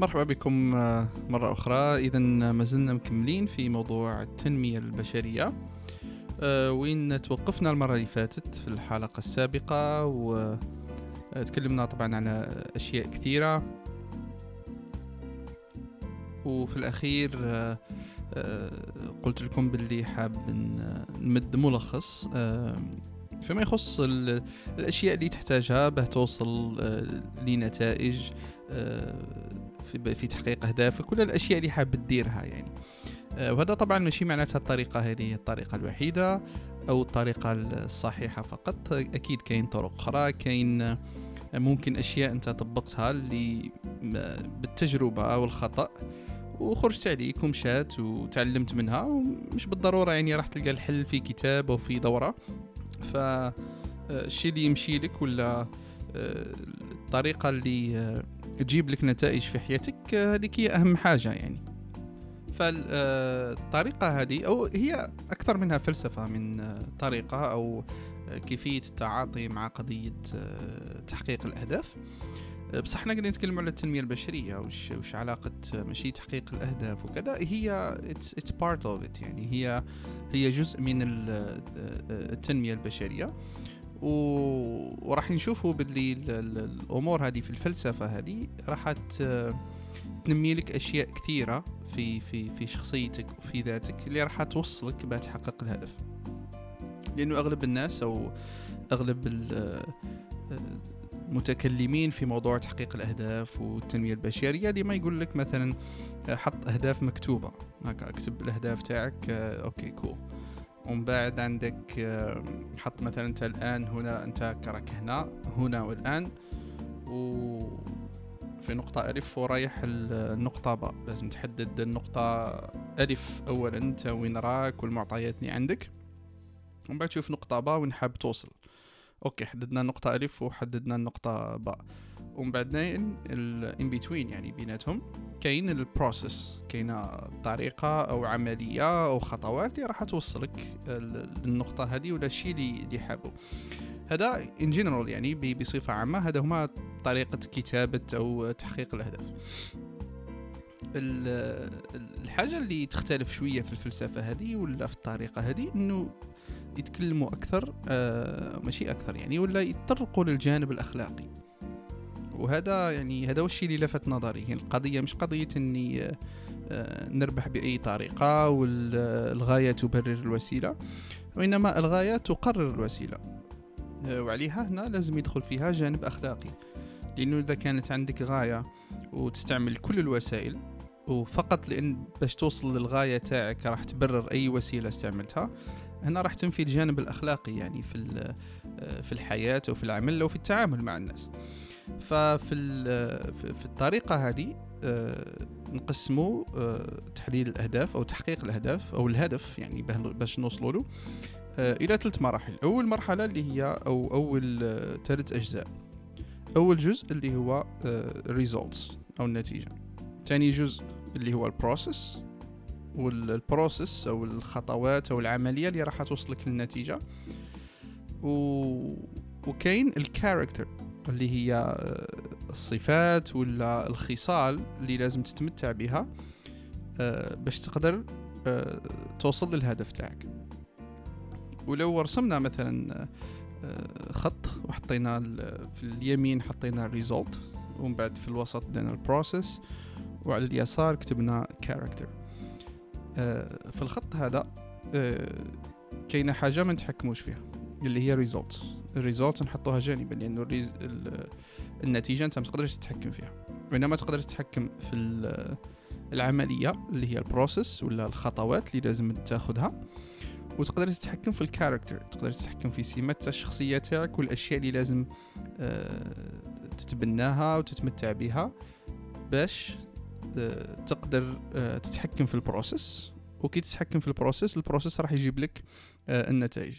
مرحبا بكم آه، مرة أخرى. إذا ما زلنا مكملين في موضوع التنمية البشرية. آه، وين توقفنا المرة اللي فاتت في الحلقة السابقة وتكلمنا طبعا على أشياء كثيرة. وفي الأخير آه، قلت لكم باللي حاب نمد ملخص. فيما يخص الأشياء اللي تحتاجها به توصل لنتائج في تحقيق أهدافك ولا الأشياء اللي حاب تديرها يعني. آه، وهذا طبعا ماشي معناتها الطريقة هذه الطريقة الوحيدة أو الطريقة الصحيحة فقط. أكيد كاين طرق أخرى كاين آه، ممكن أشياء أنت طبقتها اللي آه، بالتجربة والخطا وخرجت عليك ومشات وتعلمت منها ومش بالضرورة يعني راح تلقى الحل في كتاب أو في دورة. فالشيء اللي يمشي لك ولا الطريقة اللي تجيب لك نتائج في حياتك هذيك هي أهم حاجة يعني. فالطريقة هذه أو هي أكثر منها فلسفة من طريقة أو كيفية التعاطي مع قضية تحقيق الأهداف. بصح إحنا قاعدين نتكلم على التنمية البشرية وش, وش علاقة ماشي تحقيق الأهداف وكذا. هي it's part of it يعني. هي هي جزء من التنمية البشرية وراح نشوفوا باللي الأمور هذه في الفلسفة هذه. راح تنمي لك أشياء كثيرة في في في شخصيتك وفي ذاتك اللي راح توصلك بها تحقق الهدف. لأنه أغلب الناس أو أغلب المتكلمين في موضوع تحقيق الأهداف والتنمية البشرية اللي ما يقول لك مثلا حط أهداف مكتوبة. هكا أكتب الأهداف تاعك okay cool ومن بعد عندك حط مثلا أنت الآن هنا أنت راك هنا هنا والآن. و في نقطة ألف ورايح النقطة باء. لازم تحدد النقطة ألف أولا أنت وين راك والمعطيات اللي عندك. ومن بعد تشوف نقطة باء وين حاب توصل. okay حددنا النقطة ألف وحددنا النقطة باء. ومن بعد الان between يعني بيناتهم. كاين ال process كاينة طريقة أو عملية أو خطوات اللي راح توصلك للنقطة هذه ولا الشيء اللي اللي حابه. هذا en général يعني بصفة عامة هذا هما طريقة كتابة أو تحقيق الأهداف. الحاجة اللي تختلف شوية في الفلسفة هذه ولا في الطريقة هذه إنه يتكلموا أكثر آه ماشي أكثر يعني ولا يتطرقوا للجانب الأخلاقي. وهذا يعني هذا هو الشيء اللي لفت نظري. يعني القضية مش قضية إني آه، نربح بأي طريقة والغاية تبرر الوسيلة وإنما الغاية تقرر الوسيلة. آه، وعليها هنا لازم يدخل فيها جانب أخلاقي. لأنه إذا كانت عندك غاية وتستعمل كل الوسائل وفقط لأن باش توصل للغاية تاعك راح تبرر أي وسيلة استعملتها هنا راح تنفي الجانب الأخلاقي يعني في آه، في الحياة أو في العمل أو في التعامل مع الناس. ففي في الطريقة هذه آه، نقسموا آه، تحديد الأهداف أو تحقيق الأهداف أو الهدف يعني باش نوصلوا له آه، إلى ثلاث مراحل. أول مرحلة اللي هي أو أول ثلاث أجزاء. أول جزء اللي هو results أو النتيجة. ثاني جزء اللي هو ال process وال process أو الخطوات أو العملية اللي راح توصلك للنتيجة. و... وكاين ال character اللي هي آه، الصفات ولا الخصال اللي لازم تتمتع بها آه، باش تقدر آه، توصل للهدف تاعك. ولو رسمنا مثلا خط وحطينا في اليمين حطينا ال result ومن بعد في الوسط درنا ال process وعلى اليسار كتبنا character في الخط هذا كاينة حاجة ما نتحكموش فيها اللي هي result ال result نحطوها جانبا لأنه النتيجة أنت ما تقدرش تتحكم فيها. وانما تقدر تتحكم في العملية اللي هي ال process ولا الخطوات اللي لازم تاخذها وتقدر تتحكم في ال character تقدر تتحكم في سمات الشخصية تاعك والأشياء اللي لازم آه، تتبناها وتتمتع بها باش آه، تقدر آه، تتحكم في ال process. وكي تتحكم في ال process ال process راح يجيب لك النتائج.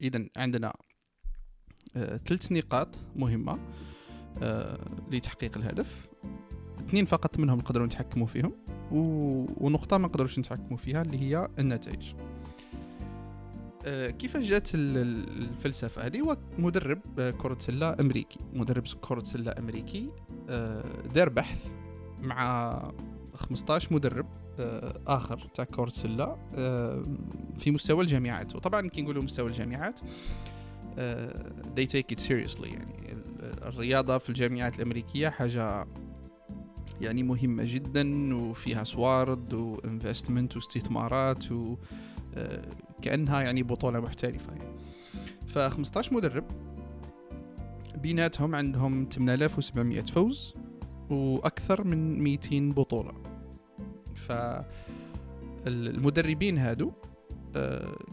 اذا عندنا ثلاث نقاط مهمة آه، لتحقيق الهدف. اثنين فقط منهم نقدروا نتحكموا فيهم ونقطة ما نقدروش نتحكموا فيها اللي هي النتائج. آه، كيفاش جات الفلسفة هذه؟ هو مدرب كرة سلة أمريكي. مدرب كرة سلة أمريكي دار بحث مع 15 مدرب آه، آخر تاع كرة سلة آه، في مستوى الجامعات. وطبعا كي نقولوا مستوى الجامعات آه، they take it seriously. يعني ال- الرياضة في الجامعات الأمريكية حاجة يعني مهمة جدا وفيها سوارد وانفستمنت واستثمارات و آه، كأنها يعني بطولة محترفة يعني. ف 15 مدرب بيناتهم عندهم 8700 فوز وأكثر من 200 بطولة. فالمدربين هادو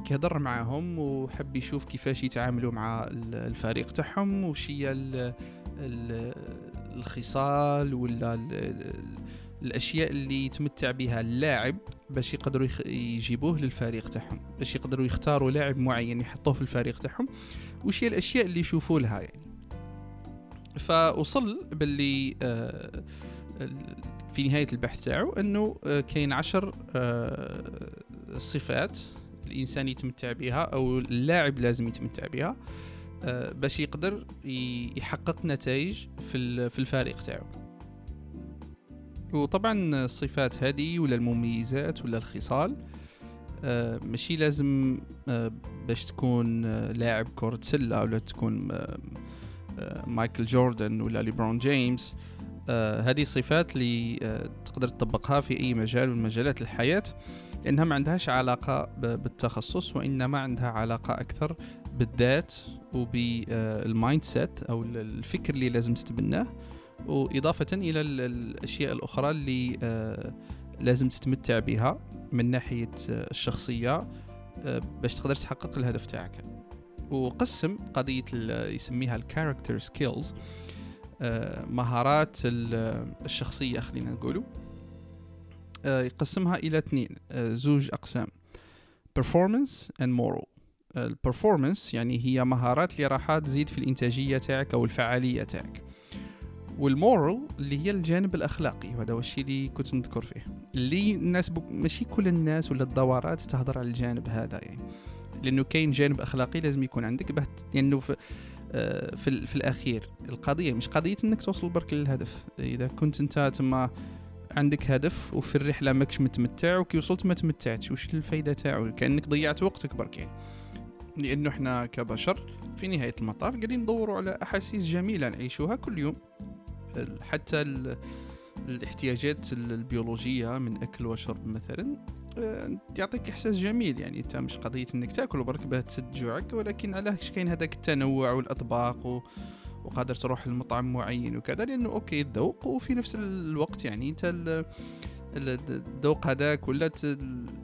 كهضر معاهم وحب يشوف كيفاش يتعاملوا مع ال- الفريق تاعهم وش هي ال- ال- الخصال ولا ال- ال- الأشياء اللي يتمتع بها اللاعب باش يقدروا يجيبوه للفريق تاعهم باش يقدروا يختاروا لاعب معين يحطوه في الفريق تاعهم وش هي الأشياء اللي يشوفوا لها يعني. فوصل باللي آه، في نهاية البحث تاعو أنه آه، كاين عشر آه، صفات الإنسان يتمتع بها أو اللاعب لازم يتمتع بها آه، باش يقدر يحقق نتائج في في الفريق تاعو. وطبعا الصفات هذه ولا المميزات ولا الخصال آه، ماشي لازم آه، باش تكون لاعب كرة سلة ولا تكون مايكل جوردن ولا ليبرون جيمس. آه، هذه صفات اللي آه، تقدر تطبقها في أي مجال من مجالات الحياة لأنها ما عندهاش علاقة ب- بالتخصص وإنما عندها علاقة أكثر بالذات وبال mindset أو ال- الفكر اللي لازم تتبناه. وإضافة إلى ال- الأشياء الأخرى اللي آه، لازم تتمتع بها من ناحية آه، الشخصية آه، باش تقدر تحقق الهدف تاعك. وقسم قضية ال- يسميها ال character skills مهارات ال- الشخصية خلينا نقولوا. آه، يقسمها إلى اثنين آه، زوج أقسام performance and moral. ال performance يعني هي مهارات اللي راح تزيد في الإنتاجية تاعك أو الفعالية تاعك. وال moral اللي هي الجانب الأخلاقي وهذا هو الشيء اللي كنت نذكر فيه. اللي الناس بك ماشي كل الناس ولا الدورات تهضر على الجانب هذا يعني. لأنه كاين جانب أخلاقي لازم يكون عندك به لأنه في آه، في, ال- في الأخير. القضية مش قضية أنك توصل برك للهدف. إذا كنت أنت تما عندك هدف وفي الرحلة ماكش متمتع وكي وصلت ما تمتعتش وش الفايدة تاعو؟ كأنك ضيعت وقتك برك يعني. لأنه إحنا كبشر في نهاية المطاف قاعدين ندوروا على أحاسيس جميلة نعيشوها كل يوم. حتى ال- الاحتياجات ال- البيولوجية من أكل وشرب مثلا آه، يعطيك إحساس جميل يعني أنت مش قضية أنك تأكل برك باه تسد جوعك ولكن علاش كاين هذاك التنوع والأطباق و... وقادر تروح لمطعم معين وكذا لأنه أوكي الذوق وفي نفس الوقت يعني أنت ال- ال- الذوق هذاك ولا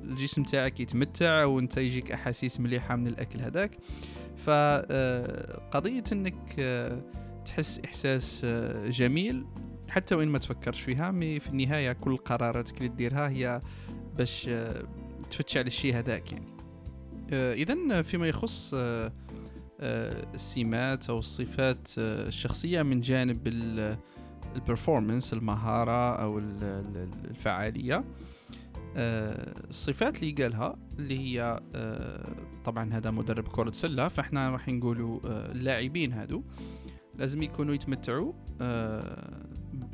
الجسم تاعك يتمتع وأنت يجيك أحاسيس مليحة من الأكل هذاك. فقضيه إنك آه، تحس إحساس آه، جميل حتى وإن ما تفكرش فيها مي في النهاية كل قراراتك اللي ديرها هي باش آه، تفتش على الشيء هذاك يعني. اذا فيما يخص آه، آه، السمات أو الصفات آه، الشخصية من جانب ال performance المهارة أو ال- ال- الفعالية. آه، الصفات اللي قالها اللي هي آه، طبعا هذا مدرب كرة سلة فإحنا راح نقولوا آه، اللاعبين هادو. لازم يكونوا يتمتعوا آه،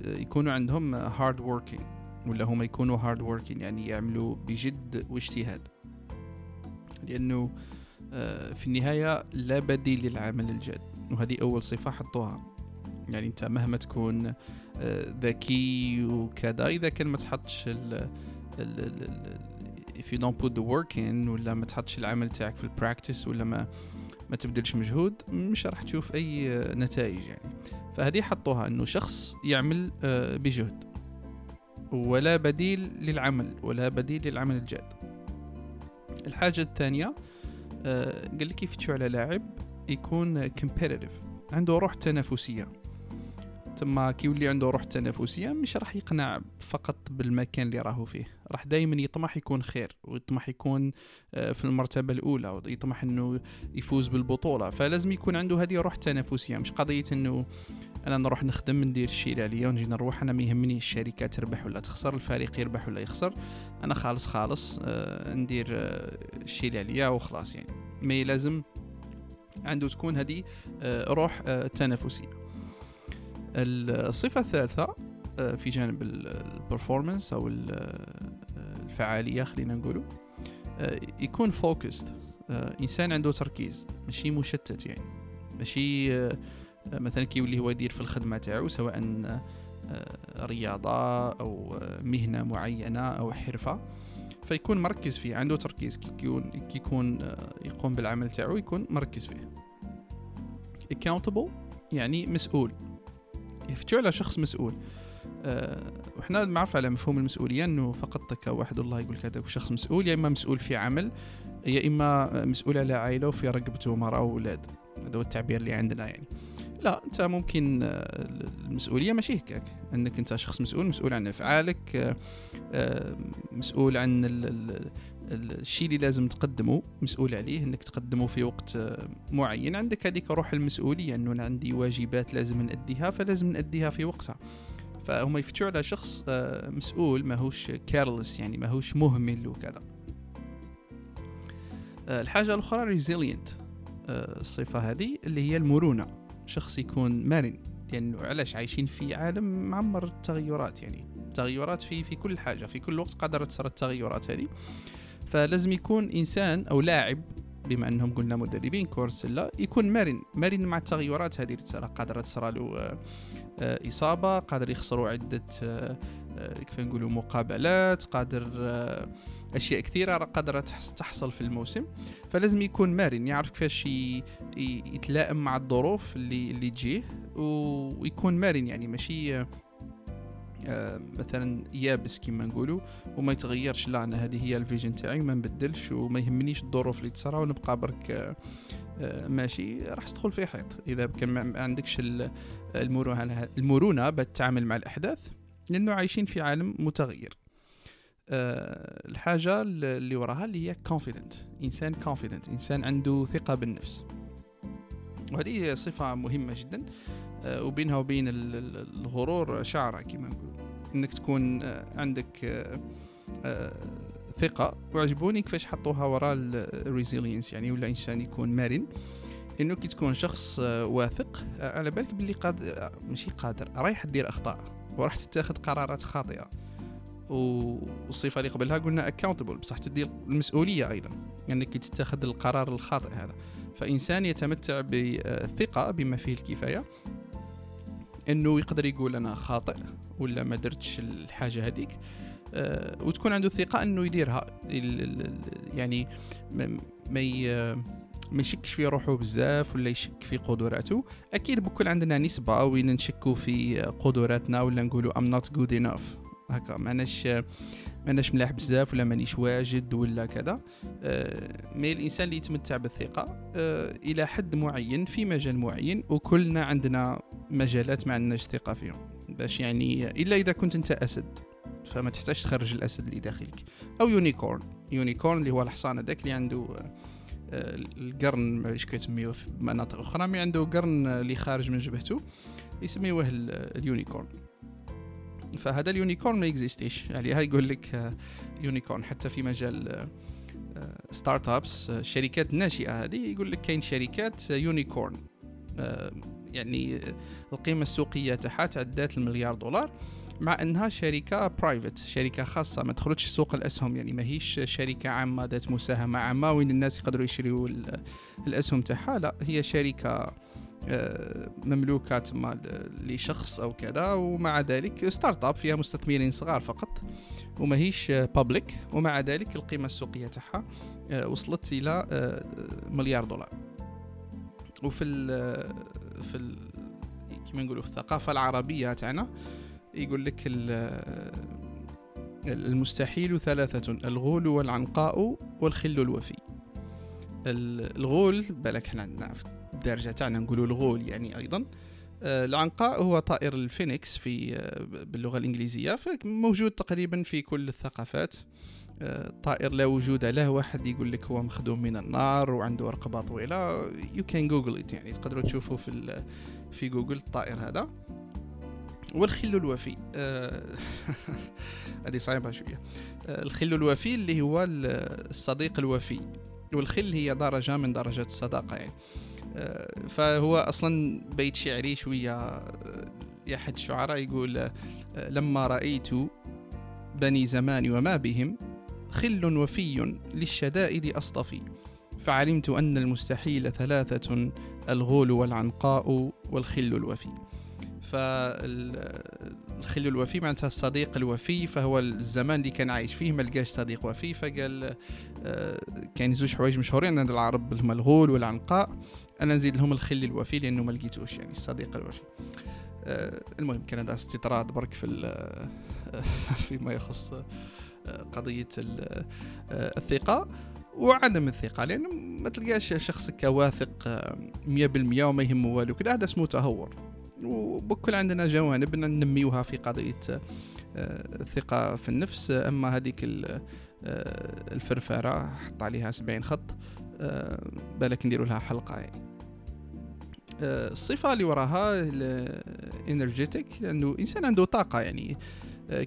يكونوا عندهم hard working. ولا هما يكونوا hard working يعني يعملوا بجد واجتهاد. لأنه آه، في النهاية لا بديل للعمل الجاد وهذه أول صفة حطوها. يعني أنت مهما تكون آه، ذكي وكذا إذا كان ما تحطش ال if you don't put the work in ولا ما تحطش العمل تاعك في ال practice ولا ما ما تبذلش مجهود مش راح تشوف آه، نتائج يعني. فهذه حطوها أنه شخص يعمل آه، بجهد. ولا بديل للعمل ولا بديل للعمل الجاد. الحاجة الثانية آه، قال لك يفتشوا على لاعب يكون competitive عنده روح تنافسية. تما كي يولي عنده روح تنافسية مش راح يقنع فقط بالمكان اللي راهو فيه. راح دايما يطمح يكون خير ويطمح يكون آه، في المرتبة الأولى ويطمح أنه يفوز بالبطولة. فلازم يكون عنده هذه روح تنافسية مش قضية أنه أنا نروح نخدم ندير الشيء اللي عليا ونجي نروح أنا ما يهمني الشركة تربح ولا تخسر الفريق يربح ولا يخسر. أنا خالص خالص آه، ندير آه، الشيء اللي عليا وخلاص يعني. mais لازم عنده تكون هذه روح تنافسية. الصفة الثالثة آه، في جانب ال performance أو الفعالية خلينا نقولوا يكون focused إنسان عنده تركيز ماشي مشتت يعني. ماشي مثلا كيولي هو يدير في الخدمة تاعو سواء رياضة أو مهنة معينة أو حرفة. فيكون مركز فيه عنده تركيز. كيكون كيكون يقوم بالعمل تاعو يكون مركز فيه. Accountable يعني مسؤول. يفتشوا على شخص مسؤول. أه وحنا معروف على مفهوم المسؤولية إنه فقط كواحد الله يقول هذا شخص مسؤول يا إما مسؤول في عمل يا إما مسؤول على عائلة وفي رقبته مرأة وأولاد. هذا هو التعبير اللي عندنا يعني. لا أنت ممكن آه، المسؤولية ماشي هكاك. إنك أنت شخص مسؤول مسؤول عن أفعالك آه، آه، مسؤول عن الشيء اللي لازم تقدمه مسؤول عليه إنك تقدمه في وقت معين. عندك هذيك روح المسؤولية إنه أنا عندي واجبات لازم نأديها فلازم نأديها في وقتها. فهم يفتشوا على شخص مسؤول ماهوش كارلس يعني ماهوش مهمل وكذا. الحاجة الأخرى ريزيلينت الصفة هذه اللي هي المرونة. شخص يكون مرن لأنه يعني علاش؟ عايشين في عالم معمر التغيرات يعني تغيرات في في كل حاجة في كل وقت قادرة تصير التغيرات هذه. فلازم يكون إنسان أو لاعب بما أنهم قلنا مدربين كورس لا يكون مرن مرن مع التغيرات هذه اللي تصير. قادره تصير له آه، آه، إصابة قادر يخسروا عدة آه، كيف نقولوا مقابلات قادر أشياء كثيرة قادرة تحصل في الموسم. فلازم يكون مرن يعرف كيفاش يتلائم مع الظروف اللي اللي تجيه ويكون مرن يعني. ماشي آه، مثلا يابس كما نقولوا وما يتغيرش. لا أنا هذه هي الفيجن تاعي ما نبدلش وما يهمنيش الظروف اللي تصرى ونبقى برك آه، ماشي. راح تدخل في حيط. إذا كان ما عندكش المرونة المرونة بالتعامل مع الأحداث لأنه عايشين في عالم متغير. الحاجة اللي وراها اللي هي confident. إنسان confident. إنسان عنده ثقة بالنفس. وهذه صفة مهمة جدا. وبينها وبين الغرور شعرة كما نقول. إنك تكون آه، عندك أه ثقة وعجبوني كيفاش حطوها وراء ال resilience يعني ولا إنسان يكون مرن. إنه كي تكون شخص آه، واثق آه، على بالك باللي قادر ماشي قادر رايح دير أخطاء وراح تتخذ قرارات خاطئة. والصفه اللي قبلها قلنا اكاونتبل بصح تدي المسؤولية أيضا. يعني كي تتخذ القرار الخاطئ هذا. فإنسان يتمتع بثقه بما فيه الكفاية إنه يقدر يقول أنا خاطئ ولا ما درتش الحاجة هذيك. أه وتكون عنده ثقة إنه يديرها. يعني ما ما يشكش في روحه بزاف ولا يشك في قدراته. أكيد بكل عندنا نسبة وين نشكو في قدراتنا ولا نقولوا I'm not good enough هكا ماناش ماناش ملاح بزاف ولا مانيش واجد ولا كذا. آه mais الإنسان اللي يتمتع بالثقة آه إلى حد معين في مجال معين وكلنا عندنا مجالات ما عندناش ثقة فيهم. باش يعني إلا إذا كنت أنت أسد فما تحتاج تخرج الأسد اللي داخلك. أو unicorn. unicorn اللي هو الحصان هذاك اللي عنده آه القرن ما كيسميوه في مناطق أخرى mais عنده قرن اللي خارج من جبهته يسميوه اليونيكورن. فهذا اليونيكورن ما يكزيستيش. يعني هاي يقول لك unicorn حتى في مجال startups الشركات الناشئه هذه يقول لك كاين شركات unicorn. يعني القيمة السوقية تاعها تعدات المليار دولار مع إنها شركة private شركة خاصة. ما تخرجش سوق الأسهم. يعني ماهيش شركة عامة ذات مساهمة عامة وين الناس يقدروا يشريوا الأسهم تاعها. لا هي شركة آه، مملوكه تما لشخص أو كذا ومع ذلك startup فيها مستثمرين صغار فقط وماهيش public ومع ذلك القيمة السوقية تاعها آه، وصلت إلى آه، مليار دولار. وفي ال في ال كما نقولوا في الثقافة العربية تاعنا يقول لك المستحيل ثلاثة الغول والعنقاء والخل الوفي. الغول بالك إحنا عندنا الدارجه تاعنا نقولوا الغول يعني أيضا. آه، العنقاء هو طائر الفينيكس في آه، باللغة الإنجليزية موجود تقريبا في كل الثقافات. آه، طائر لا وجود له واحد يقول لك هو مخدوم من النار وعنده رقبه طويله you can Google it يعني تقدروا تشوفوا في في جوجل الطائر هذا. والخل الوفي. هذه صعبة شوية. الخل الوفي اللي هو الصديق الوفي. والخل هي درجة من درجات الصداقة يعني. فهو أصلا بيت شعري شوية يا أحد الشعراء يقول آه، لما رأيت بني زمان وما بهم خل وفي للشدائد أصطفي فعلمت أن المستحيل ثلاثة الغول والعنقاء والخل الوفي. فالخل الوفي معناتها الصديق الوفي فهو الزمان اللي كان عايش فيه ما لقاش صديق وفي فقال آه، كاين زوج حوايج مشهورين عند العرب هما الغول والعنقاء. أنا نزيد لهم الخل الوفي لأنه ما لقيتوش يعني الصديق الوفي. آه، المهم كان هذا استطراد برك في فيما يخص آه، قضية الثقة وعدم الثقة لأنه ما تلقاش شخص كواثق مية بالمية وما يهمه والو كده هذا اسمه تهور. وبكل عندنا جوانب ننميوها في قضية آه، الثقة في النفس. أما هذيك آه، الفرفارة حط عليها سبعين خط آه، بالك نديروا لها حلقة يعني. الصفة اللي وراها ال energetic لأنه إنسان عنده طاقة يعني.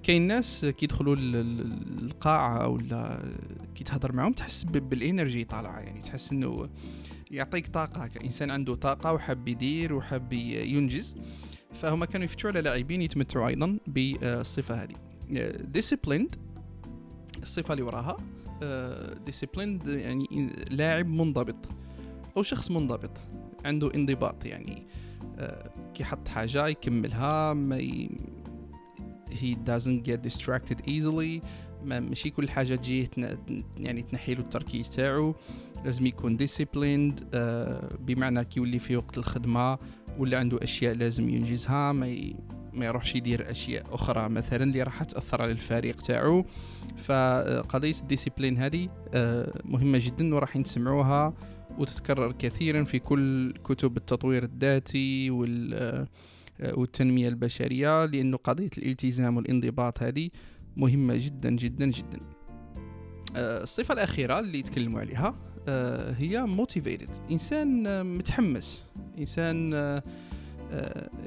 كاين ناس كي يدخلوا القاعة ولا كي تهضر معهم تحس بال energy طالعة يعني. تحس إنه يعطيك طاقة كإنسان عنده طاقة وحاب يدير وحاب ينجز. فهم كانوا يفتشوا على لاعبين يتمتعوا أيضا بالصفة هذه. Disciplined الصفة اللي وراها disciplined يعني لاعب منضبط أو شخص منضبط. عنده انضباط يعني كي حط حاجة يكملها ما ي... he doesn't get distracted easily ما ماشي كل حاجة تجيه يعني تنحي له التركيز تاعو. لازم يكون disciplined آه بمعنى كي يولي في وقت الخدمة ولا عنده أشياء لازم ينجزها ما ي... ما يروحش يدير أشياء أخرى مثلا اللي راح تأثر على الفريق تاعو. فقضية الديسيبلين هذه آه مهمة جدا وراح نسمعوها وتتكرر كثيرا في كل كتب التطوير الذاتي وال آه، والتنمية البشرية لأنه قضية الالتزام والانضباط هذه مهمة جدا جدا جدا. آه، الصفة الأخيرة اللي يتكلموا عليها آه، هي motivated. إنسان متحمس. إنسان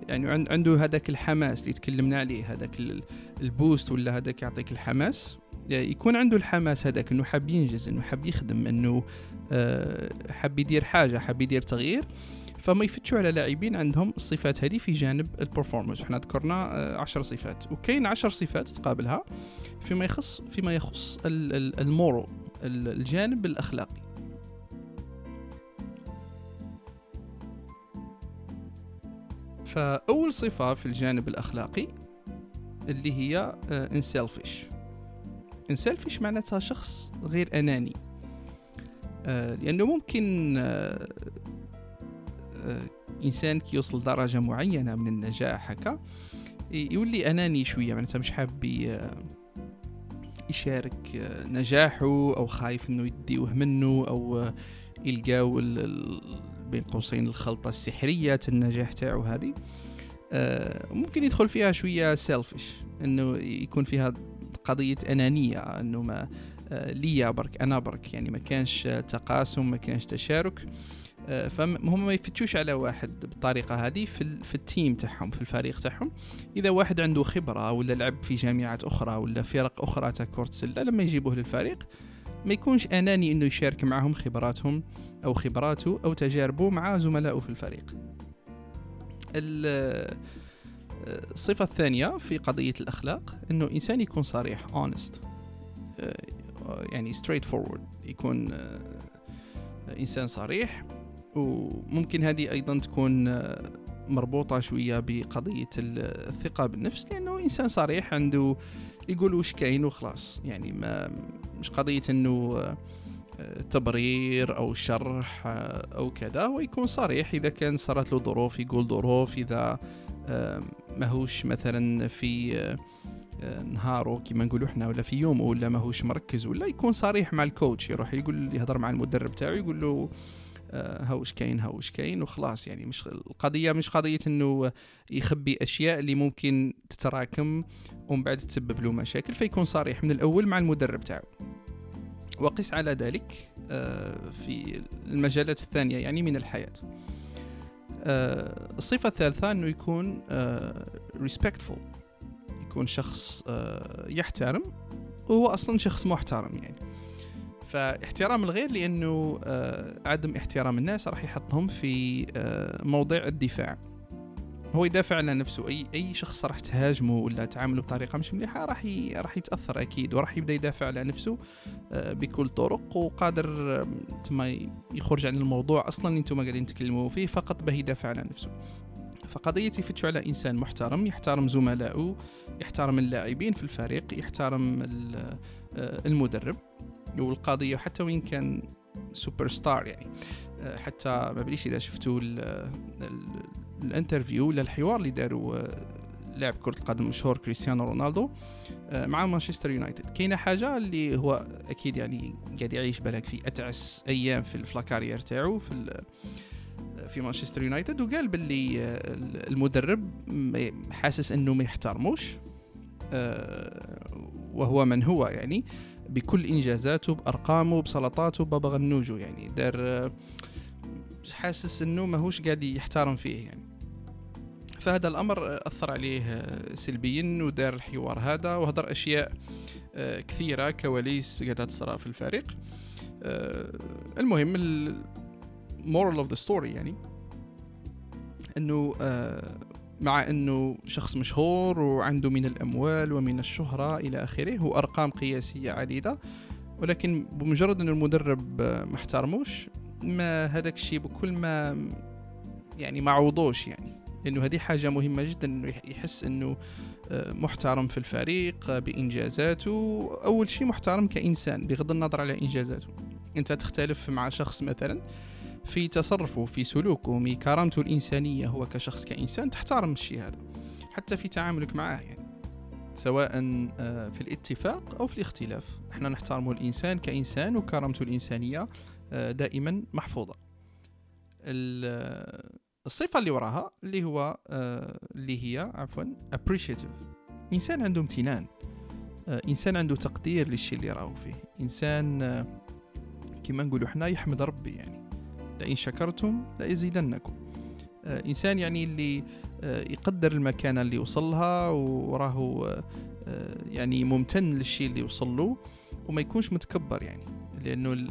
يعني عنده هذاك الحماس اللي تكلمنا عليه هذاك ال boost ولا هذاك يعطيك الحماس. يكون عنده الحماس هذاك إنه حاب ينجز إنه حاب يخدم إنه حاب يدير حاجة حاب يدير تغيير. فما يفتشوا على لاعبين عندهم الصفات هذه في جانب ال performance وحنا ذكرنا آه، عشر صفات. وكاين عشر صفات تقابلها فيما يخص فيما يخص المورو الجانب الأخلاقي. فأول صفة في الجانب الأخلاقي اللي هي انسيلفيش آه، انسيلفيش معناتها شخص غير أناني. آه، لأنه ممكن آه، إنسان كي يوصل درجة معينة من النجاح هكا يولي أناني شوية معناتها مش حاب يشارك آه، نجاحه أو خايف إنه يديوه منه أو يلقاو بين قوسين الخلطة السحرية النجاح تاعو هذه آه، ممكن يدخل فيها شوية selfish إنه يكون فيها قضية أنانية إنه ما ليا برك أنا برك يعني ما كانش تقاسم ما كانش تشارك. آه، فهم ما يفتشوش على واحد بالطريقة هذه في, في ال team تاعهم في الفريق تاعهم. إذا واحد عنده خبرة ولا لعب في جامعات أخرى ولا فرق أخرى تاع كرة السلة لما يجيبوه للفريق ما يكونش أناني إنه يشارك معهم خبراتهم أو خبراته أو تجاربه مع زملائه في الفريق. آه، الصفة الثانية في قضية الأخلاق أنه إنسان يكون صريح honest. آه، يعني straight forward يكون إنسان صريح وممكن هذه أيضا تكون آه، مربوطة شوية بقضية الثقة بالنفس لأنه إنسان صريح عنده يقول وش كاين وخلاص. يعني ما مش قضية أنه آه، تبرير أو شرح آه، أو كذا. ويكون صريح إذا كان صارت له ظروف يقول ظروف. إذا ماهوش مثلا في نهارو كما نقولوا إحنا ولا في يومه ولا ماهوش مركز ولا يكون صريح مع الكوتش يروح يقول يهضر مع المدرب تاعو يقول له آه، هاوش كاين هاوش كاين وخلاص يعني مش القضية مش قضية إنه يخبي أشياء اللي ممكن تتراكم ومن بعد تسبب له مشاكل فيكون صريح من الأول مع المدرب تاعو. وقس على ذلك آه، في المجالات الثانية يعني من الحياة. آه، الصفة الثالثة أنه يكون respectful. يكون شخص يحترم. وهو أصلا شخص محترم يعني. فاحترام الغير لأنه آه، عدم احترام الناس راح يحطهم في آه، موضع الدفاع. هو يدافع عن نفسه. اي أي شخص راح تهاجمه ولا تعامله بطريقة مش مليحة راح. راح يتأثر أكيد وراح يبدأ يدافع على نفسه آه، بكل الطرق وقادر تما يخرج عن الموضوع. أصلا اللي أنتم قاعدين تتكلموا فيه فقط به يدافع على نفسه. فقضية يفتش على إنسان محترم يحترم زملائه يحترم اللاعبين في الفريق يحترم آه، المدرب والقضية حتى وإن كان سوبر ستار يعني. آه، حتى ما بليش إذا شفتوا ال interview ولا الحوار اللي داروا آه، لاعب كرة القدم المشهور كريستيانو رونالدو مع مانشستر يونايتد. كاينة حاجة اللي هو أكيد يعني قاعد يعيش بالك في أتعس أيام في la carrière تاعو في في مانشستر يونايتد وقال باللي آه، المدرب حاسس إنه ما يحترموش آه، وهو من هو يعني بكل إنجازاته بأرقامه بسلطاته غنوجو يعني. دار آه، حاسس إنه ماهوش قاعد يحترم فيه يعني. فهذا الأمر أثر عليه سلبيا ودار الحوار هذا وهدر أشياء كثيرة كواليس قاعدة تصرى في الفريق. المهم moral of the story يعني إنه آه مع إنه شخص مشهور وعنده من الأموال ومن الشهرة إلى آخره وارقام قياسية عديدة ولكن بمجرد ان المدرب ما احترموش ما هذاك الشيء بكل ما يعني ما عوضوش يعني. لأنه هذه حاجة مهمة جدا إنه يحس إنه آه، محترم في الفريق بإنجازاته. أول شيء محترم كإنسان بغض النظر على إنجازاته. أنت تختلف مع شخص مثلا في تصرفه في سلوكه في كرامته الإنسانية. هو كشخص كإنسان تحترم الشيء هذا حتى في تعاملك معه يعني سواء آه، في الاتفاق أو في الاختلاف. إحنا نحترم الإنسان كإنسان وكرامته الإنسانية آه، دائما محفوظة. الصفة اللي وراها اللي هو آه، اللي هي عفوا appreciative. إنسان عنده امتنان. إنسان عنده تقدير للشيء اللي راهو فيه. إنسان كما نقولوا إحنا يحمد ربي يعني. لئن شكرتم لأزيدنكم. آه إنسان يعني اللي آه يقدر المكانة اللي وصلها وراه آه يعني ممتن للشيء اللي وصل له وما يكونش متكبر يعني. ال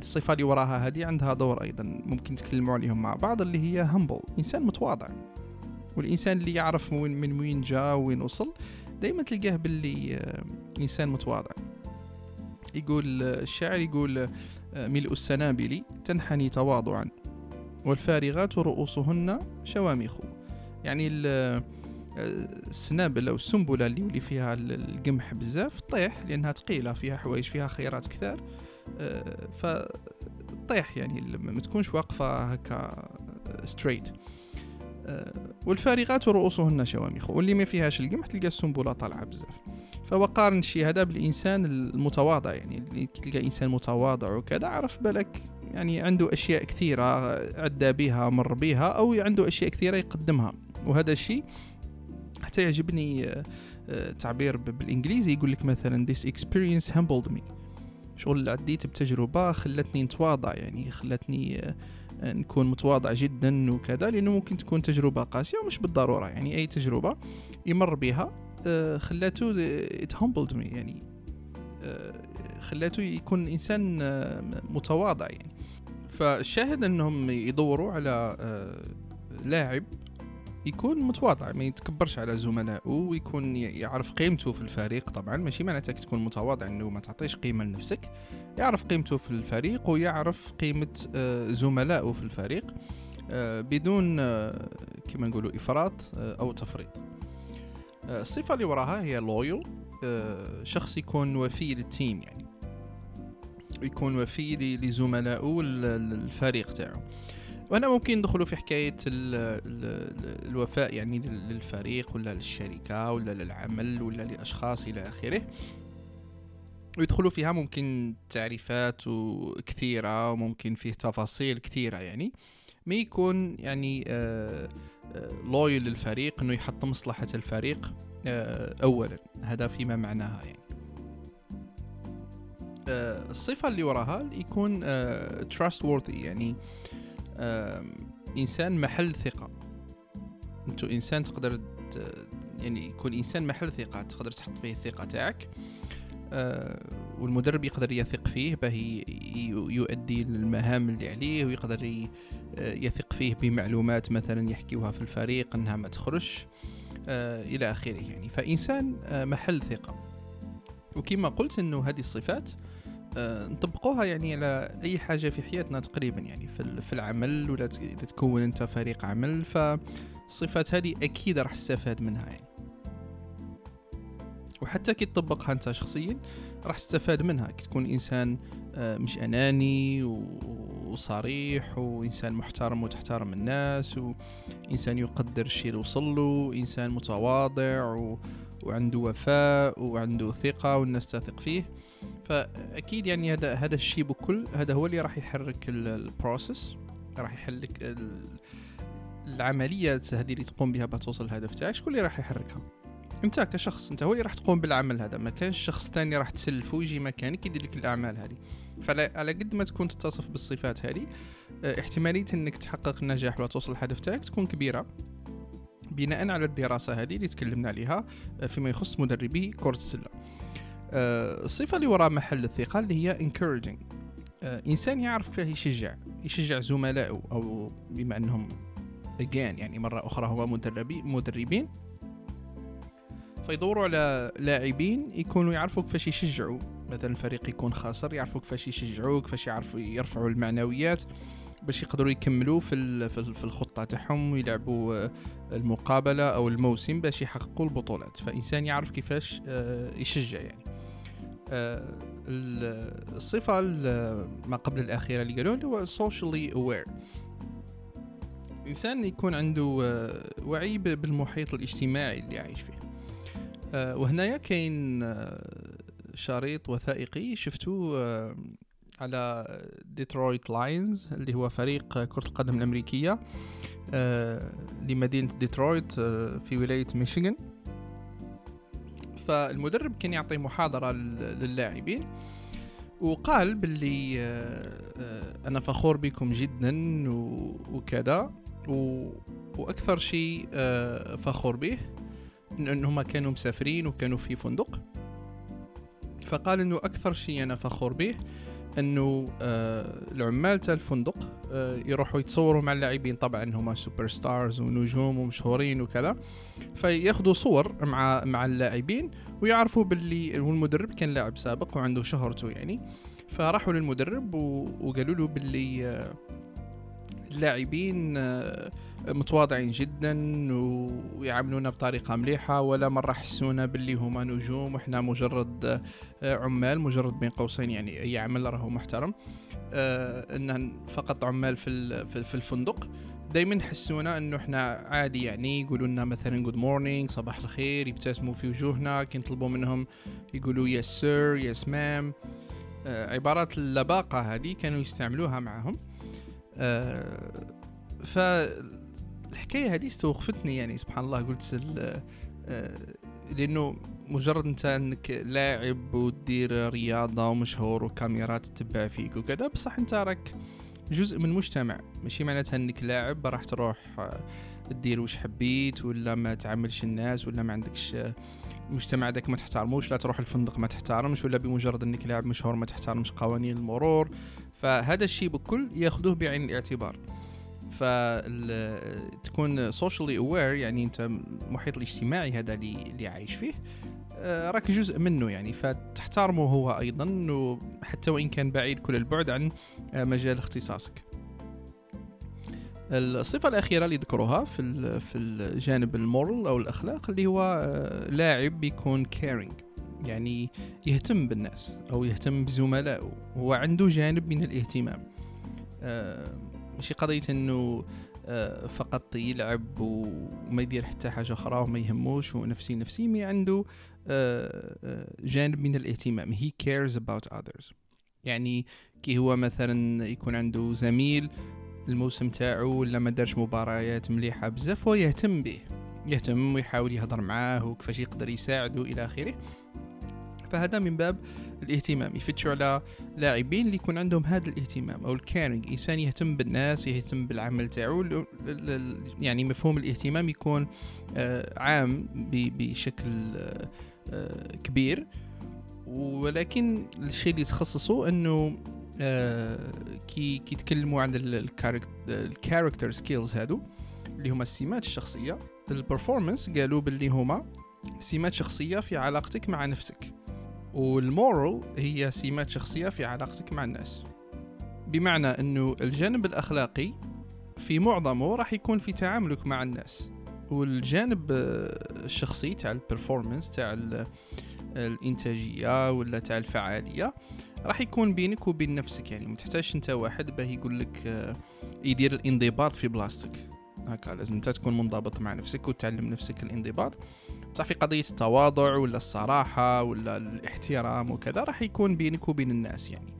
الصفة اللي وراها هذه عندها دور أيضا ممكن تكلموا عليهم مع بعض اللي هي همبل إنسان متواضع. والإنسان اللي يعرف من, من وين جاء وين وصل دائما تلقاه باللي آه، إنسان متواضع. يقول الشاعر يقول ملأى السنابل تنحني تواضعا والفارغات رؤوسهن شوامخ. يعني السنابل أو السنبلة اللي يولي فيها القمح بزاف طيح لأنها ثقيلة فيها حوايج فيها خيرات كثار. آه، فطيح يعني ما تكونش واقفة هكا straight آه، والفارغات رؤوسهن شوامخ واللي ما فيهاش القمح تلقى السنبلة طالعة بزاف. فهو قارن الشيء هذا بالإنسان المتواضع يعني اللي تلقى إنسان متواضع وكذا عرف بالك يعني عنده أشياء كثيرة عدى بها مر بها أو عنده أشياء كثيرة يقدمها. وهذا الشيء حتى يعجبني آه، آه، تعبير بالإنجليزي يقول لك مثلا this experience humbled me. شغل عديت بتجربة خلتني نتواضع يعني خلتني آه، نكون متواضع جدا وكذا لأنه ممكن تكون تجربة قاسية ومش بالضرورة يعني أي تجربة يمر بها آه، خلاته it humbled me يعني آه، خلاته يكون إنسان آه، متواضع يعني. فالشاهد أنهم يدوروا على لاعب يكون متواضع ما يتكبرش على زملائه ويكون يعرف قيمته في الفريق طبعا. ماشي معناتها تكون متواضع إنه ما تعطيش قيمة لنفسك يعرف قيمته في الفريق ويعرف قيمة زملائه في الفريق بدون كما نقولوا إفراط أو تفريط. الصفة اللي وراها هي لويل آه، شخص يكون وفي للتيم يعني. يكون وفي لزملائه الفريق تاعو. وهنا ممكن ندخلوا في حكاية ال ال الوفاء يعني للفريق ولا للشركة ولا للعمل ولا لأشخاص إلى آخره. ويدخلوا فيها ممكن تعريفات كثيرة وممكن فيه تفاصيل كثيرة يعني. ما يكون يعني آه لويل للفريق إنه يحط مصلحة الفريق آه، اولا. هذا فيما معناها يعني. آه، الصفة اللي وراها يكون آه، trustworthy يعني. إنسان محل ثقة. أنتو إنسان تقدر يعني يكون إنسان محل ثقة تقدر تحط فيه الثقة تاعك. والمدرب يقدر يثق فيه باه يؤدي المهام اللي عليه ويقدر يثق فيه بمعلومات مثلا يحكيوها في الفريق إنها ما تخرجش. إلى آخره يعني. فإنسان محل ثقة. وكما قلت إنه هذه الصفات نطبقوها يعني على أي حاجة في حياتنا تقريبا يعني في العمل ولا إذا تكون أنت فريق عمل فالصفات هذه أكيد راح تستفاد منها يعني. وحتى كي تطبقها أنت شخصيا راح تستفاد منها. كي تكون إنسان آه، مش أناني وصريح وإنسان محترم وتحترم الناس وإنسان يقدر الشيء اللي وصل له إنسان متواضع و... وعنده وفاء وعنده ثقة والناس تثق فيه. فأكيد يعني هذا هذا الشيء بكل هذا هو اللي راح يحرك ال process راح يحرك العمليات هذه اللي تقوم بها بتوصل الهدف تاعك. شكون اللي راح يحركها؟ أنت كشخص أنت هو اللي راح تقوم بالعمل هذا. ما كانش شخص ثاني راح تسلفه ويجي مكانك يدير لك الأعمال هذه. فعلى قد ما تكون تتصف بالصفات هذه آه، احتمالية إنك تحقق النجاح ولا توصل تاعك تكون كبيرة. بناء على الدراسة هذه اللي تكلمنا عليها آه، فيما يخص مدربي كره السله الصفه اللي وراء محل الثقة اللي هي encouraging. إنسان يعرف كيف يشجع يشجع زملائه أو بما أنهم again يعني مرة أخرى مدربي مدربين. فيدوروا على لاعبين يكونوا يعرفوا كيفاش يشجعوا. مثلا الفريق يكون خاسر يعرفوا كيفاش يشجعوا كيفاش يعرفوا يرفعوا المعنويات باش يقدروا يكملوا في في الخطة تاعهم ويلعبوا آه، المقابلة أو الموسم باش يحققوا البطولات. فإنسان يعرف كيفاش آه، يشجع يعني. آه، الصفة ما قبل الأخيرة اللي قالوا هو socially aware. إنسان يكون عنده وعي بالمحيط الاجتماعي اللي عايش فيه. آه، وهنايا كاين آه، شريط وثائقي شفتو آه، على Detroit Lions اللي هو فريق كرة القدم الأمريكية لمدينة ديترويت في ولاية ميشيغان فالمدرب كان يعطي محاضرة للاعبين وقال باللي أنا فخور بكم جدا وكذا وأكثر شيء فخور به ان هم كانوا مسافرين وكانوا في فندق. فقال إنه أكثر شيء أنا فخور به أنه آه العمال تاع الفندق آه يروحوا يتصوروا مع اللاعبين. طبعا هما superstars ونجوم ومشهورين وكذا. فياخذوا صور مع مع اللاعبين ويعرفوا باللي والمدرب كان لاعب سابق وعنده شهرته يعني. فراحوا للمدرب وقالوا له باللي آه اللاعبين آه متواضعين جدا ويعاملونا بطريقة مليحة ولا مرة حسونا باللي هما نجوم وحنا مجرد آه، عمال مجرد بين قوسين يعني أي عمل راهو محترم. آه إن فقط عمال في في الفندق. دائما يحسونا إنه إحنا عادي يعني يقولوا لنا مثلا good morning صباح الخير يبتسموا في وجوهنا كي نطلبوا منهم يقولوا يس سير يس مام عبارات اللباقة هذه كانوا يستعملوها معهم. آه ف الحكاية هذه استوقفتني يعني سبحان الله قلت آه، لأنه مجرد أنت أنك لاعب ودير رياضة ومشهور وكاميرات تتبع فيك وكذا بصح أنت راك جزء من مجتمع. ماشي معناتها أنك لاعب راح تروح آه، تدير وش حبيت ولا ما تعاملش الناس ولا ما عندكش المجتمع داك ما تحترموش لا تروح الفندق ما تحترمش ولا بمجرد أنك لاعب مشهور ما تحترمش قوانين المرور. فهذا الشيء بكل ياخذوه بعين الاعتبار. فتكون socially aware يعني أنت المحيط الاجتماعي هذا اللي, عايش فيه آه، راك جزء منه يعني. فتحترمه هو أيضا حتى وإن كان بعيد كل البعد عن آه، مجال اختصاصك. الصفة الأخيرة اللي ذكروها في في الجانب ال moral أو الأخلاق اللي هو آه، لاعب بيكون caring يعني يهتم بالناس أو يهتم بزملائه هو عنده جانب من الاهتمام. ماشي قضية إنه آه، فقط يلعب وما يدير حتى حاجة أخرى وما يهموش ونفسي نفسي مي عنده آه، آه، جانب من الاهتمام. He cares about others. يعني كي هو مثلا يكون عنده زميل الموسم تاعو ولا ما دارش مباريات مليحة بزاف هو يهتم به. يهتم ويحاول يهضر معاه وكيفاش يقدر يساعده إلى آخره. فهذا من باب الاهتمام. يفتشوا على لاعبين اللي يكون عندهم هذا الاهتمام أو الكارينج إنسان يهتم بالناس يهتم بالعمل تاعو. يعني مفهوم الاهتمام يكون آه، عام بشكل آه، كبير. ولكن الشيء اللي تخصصه إنه آه كي كيتكلموا عن ال character skills هادو اللي هما السمات الشخصية. ال performance قالوا باللي هما سمات شخصية في علاقتك مع نفسك. وال moral هي سمات شخصية في علاقتك مع الناس. بمعنى إنه الجانب الأخلاقي في معظمه راح يكون في تعاملك مع الناس. والجانب الشخصي تاع ال performance تاع الإنتاجية ولا تاع الفعالية راح يكون بينك وبين نفسك. يعني ما تحتاجش أنت واحد باه يقول لك يدير الانضباط في بلاصتك. هكا لازم أنت تكون منضبط مع نفسك وتعلم نفسك الانضباط. بصح في قضية التواضع ولا الصراحة ولا الاحترام وكذا راح يكون بينك وبين الناس يعني.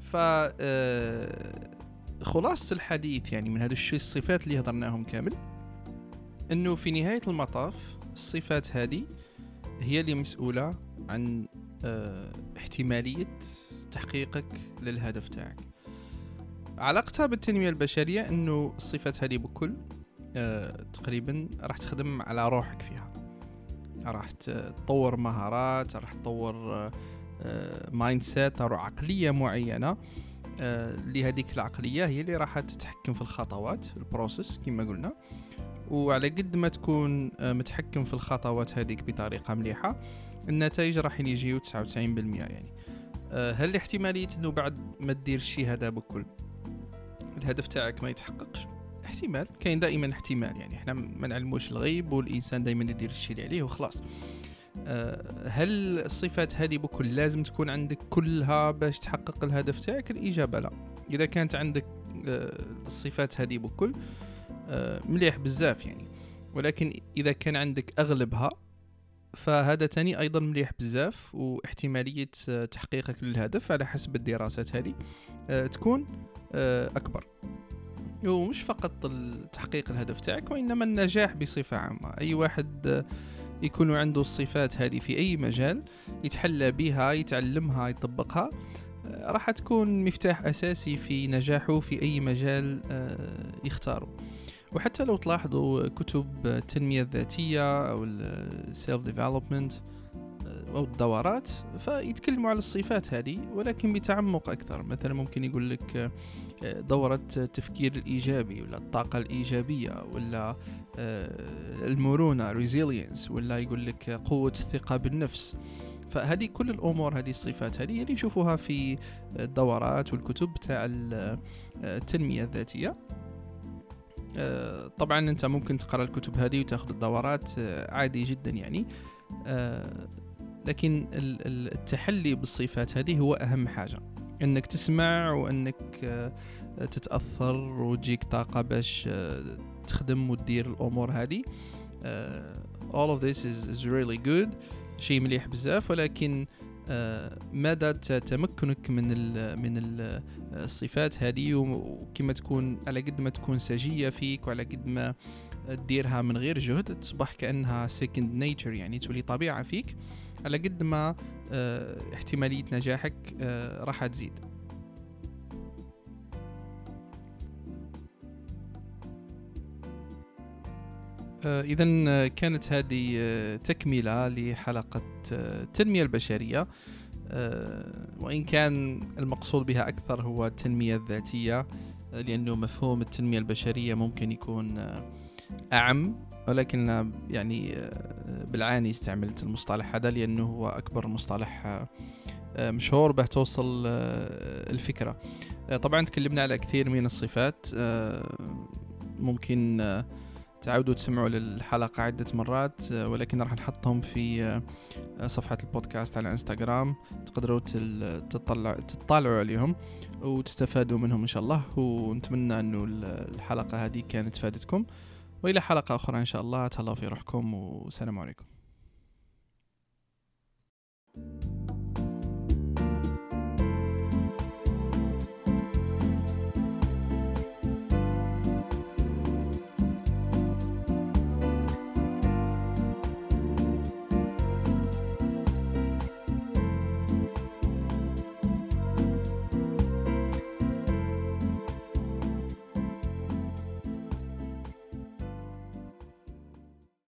ف آه، خلاصة الحديث يعني من هذا الشيء الصفات اللي هضرناهم كامل إنه في نهاية المطاف الصفات هذه هي اللي مسؤولة عن آه احتمالية تحقيقك للهدف تاعك. علاقتها بالتنمية البشرية إنه الصفات هذه بكل آه تقريبا راح تخدم على روحك فيها. راح تطور مهارات راح تطور mindset أو عقلية معينة لهذيك العقلية هي اللي راح تتحكم في الخطوات ال process كما قلنا. وعلى قد ما تكون متحكم في الخطوات هذيك بطريقة مليحة النتائج راح يجيو 99% يعني. هل احتمالية إنه بعد ما دير الشيء هذا بكل؟ الهدف تاعك ما يتحققش. احتمال كاين دائما احتمال يعني إحنا ما نعلموش الغيب والإنسان دائما يدير الشيء اللي عليه وخلاص. أه هل الصفات هذه بكل لازم تكون عندك كلها باش تحقق الهدف تاعك؟ الإجابة لا. إذا كانت عندك أه الصفات هذه بكل أه مليح بزاف يعني. ولكن إذا كان عندك أغلبها فهذا تاني أيضا مليح بزاف واحتمالية تحقيقك للهدف على حسب الدراسات هذه تكون أكبر. ومش فقط تحقيق الهدف تاعك وإنما النجاح بصفة عامة. أي واحد يكون عنده الصفات هذه في أي مجال يتحلى بها يتعلمها يطبقها راح تكون مفتاح أساسي في نجاحه في أي مجال يختاره. وحتى لو تلاحظوا كتب التنمية الذاتية أو ال self development أو الدورات فيتكلموا على الصفات هذه ولكن بتعمق أكثر. مثلا ممكن يقول لك دورة التفكير الإيجابي ولا الطاقة الإيجابية ولا المرونة resilience ولا يقول لك قوة الثقة بالنفس. فهذه كل الأمور هذه الصفات هذه اللي نشوفوها في الدورات والكتب تاع التنمية الذاتية. طبعا أنت ممكن تقرأ الكتب هذه وتأخذ الدورات عادي جدا يعني. لكن التحلي بالصفات هذه هو أهم حاجة. إنك تسمع وإنك تتأثر وتجيك طاقة باش تخدم وتدير الأمور هذه. all of this is, is really good. شيء مليح بزاف ولكن مدى تمكنك من من ال الصفات هذه وكما تكون على قد ما تكون سجية فيك وعلى قد ما تديرها من غير جهد تصبح كأنها second nature يعني تولي طبيعة فيك. على قد ما احتمالية نجاحك راح تزيد. إذا كانت هذه تكملة لحلقة التنمية البشرية. وإن كان المقصود بها أكثر هو التنمية الذاتية لأنه مفهوم التنمية البشرية ممكن يكون أعم. ولكن يعني بالعاني استعملت المصطلح هذا لأنه هو أكبر مصطلح مشهور به توصل الفكرة. طبعا تكلمنا على كثير من الصفات ممكن تعودوا تسمعوا للحلقة عدة مرات ولكن راح نحطهم في صفحة البودكاست على إنستغرام. تقدروا تطلع تطالعوا عليهم وتستفادوا منهم إن شاء الله. ونتمنى أنه الحلقة هذه كانت فادتكم. وإلى حلقة أخرى إن شاء الله. تهلاو في روحكم والسلام عليكم.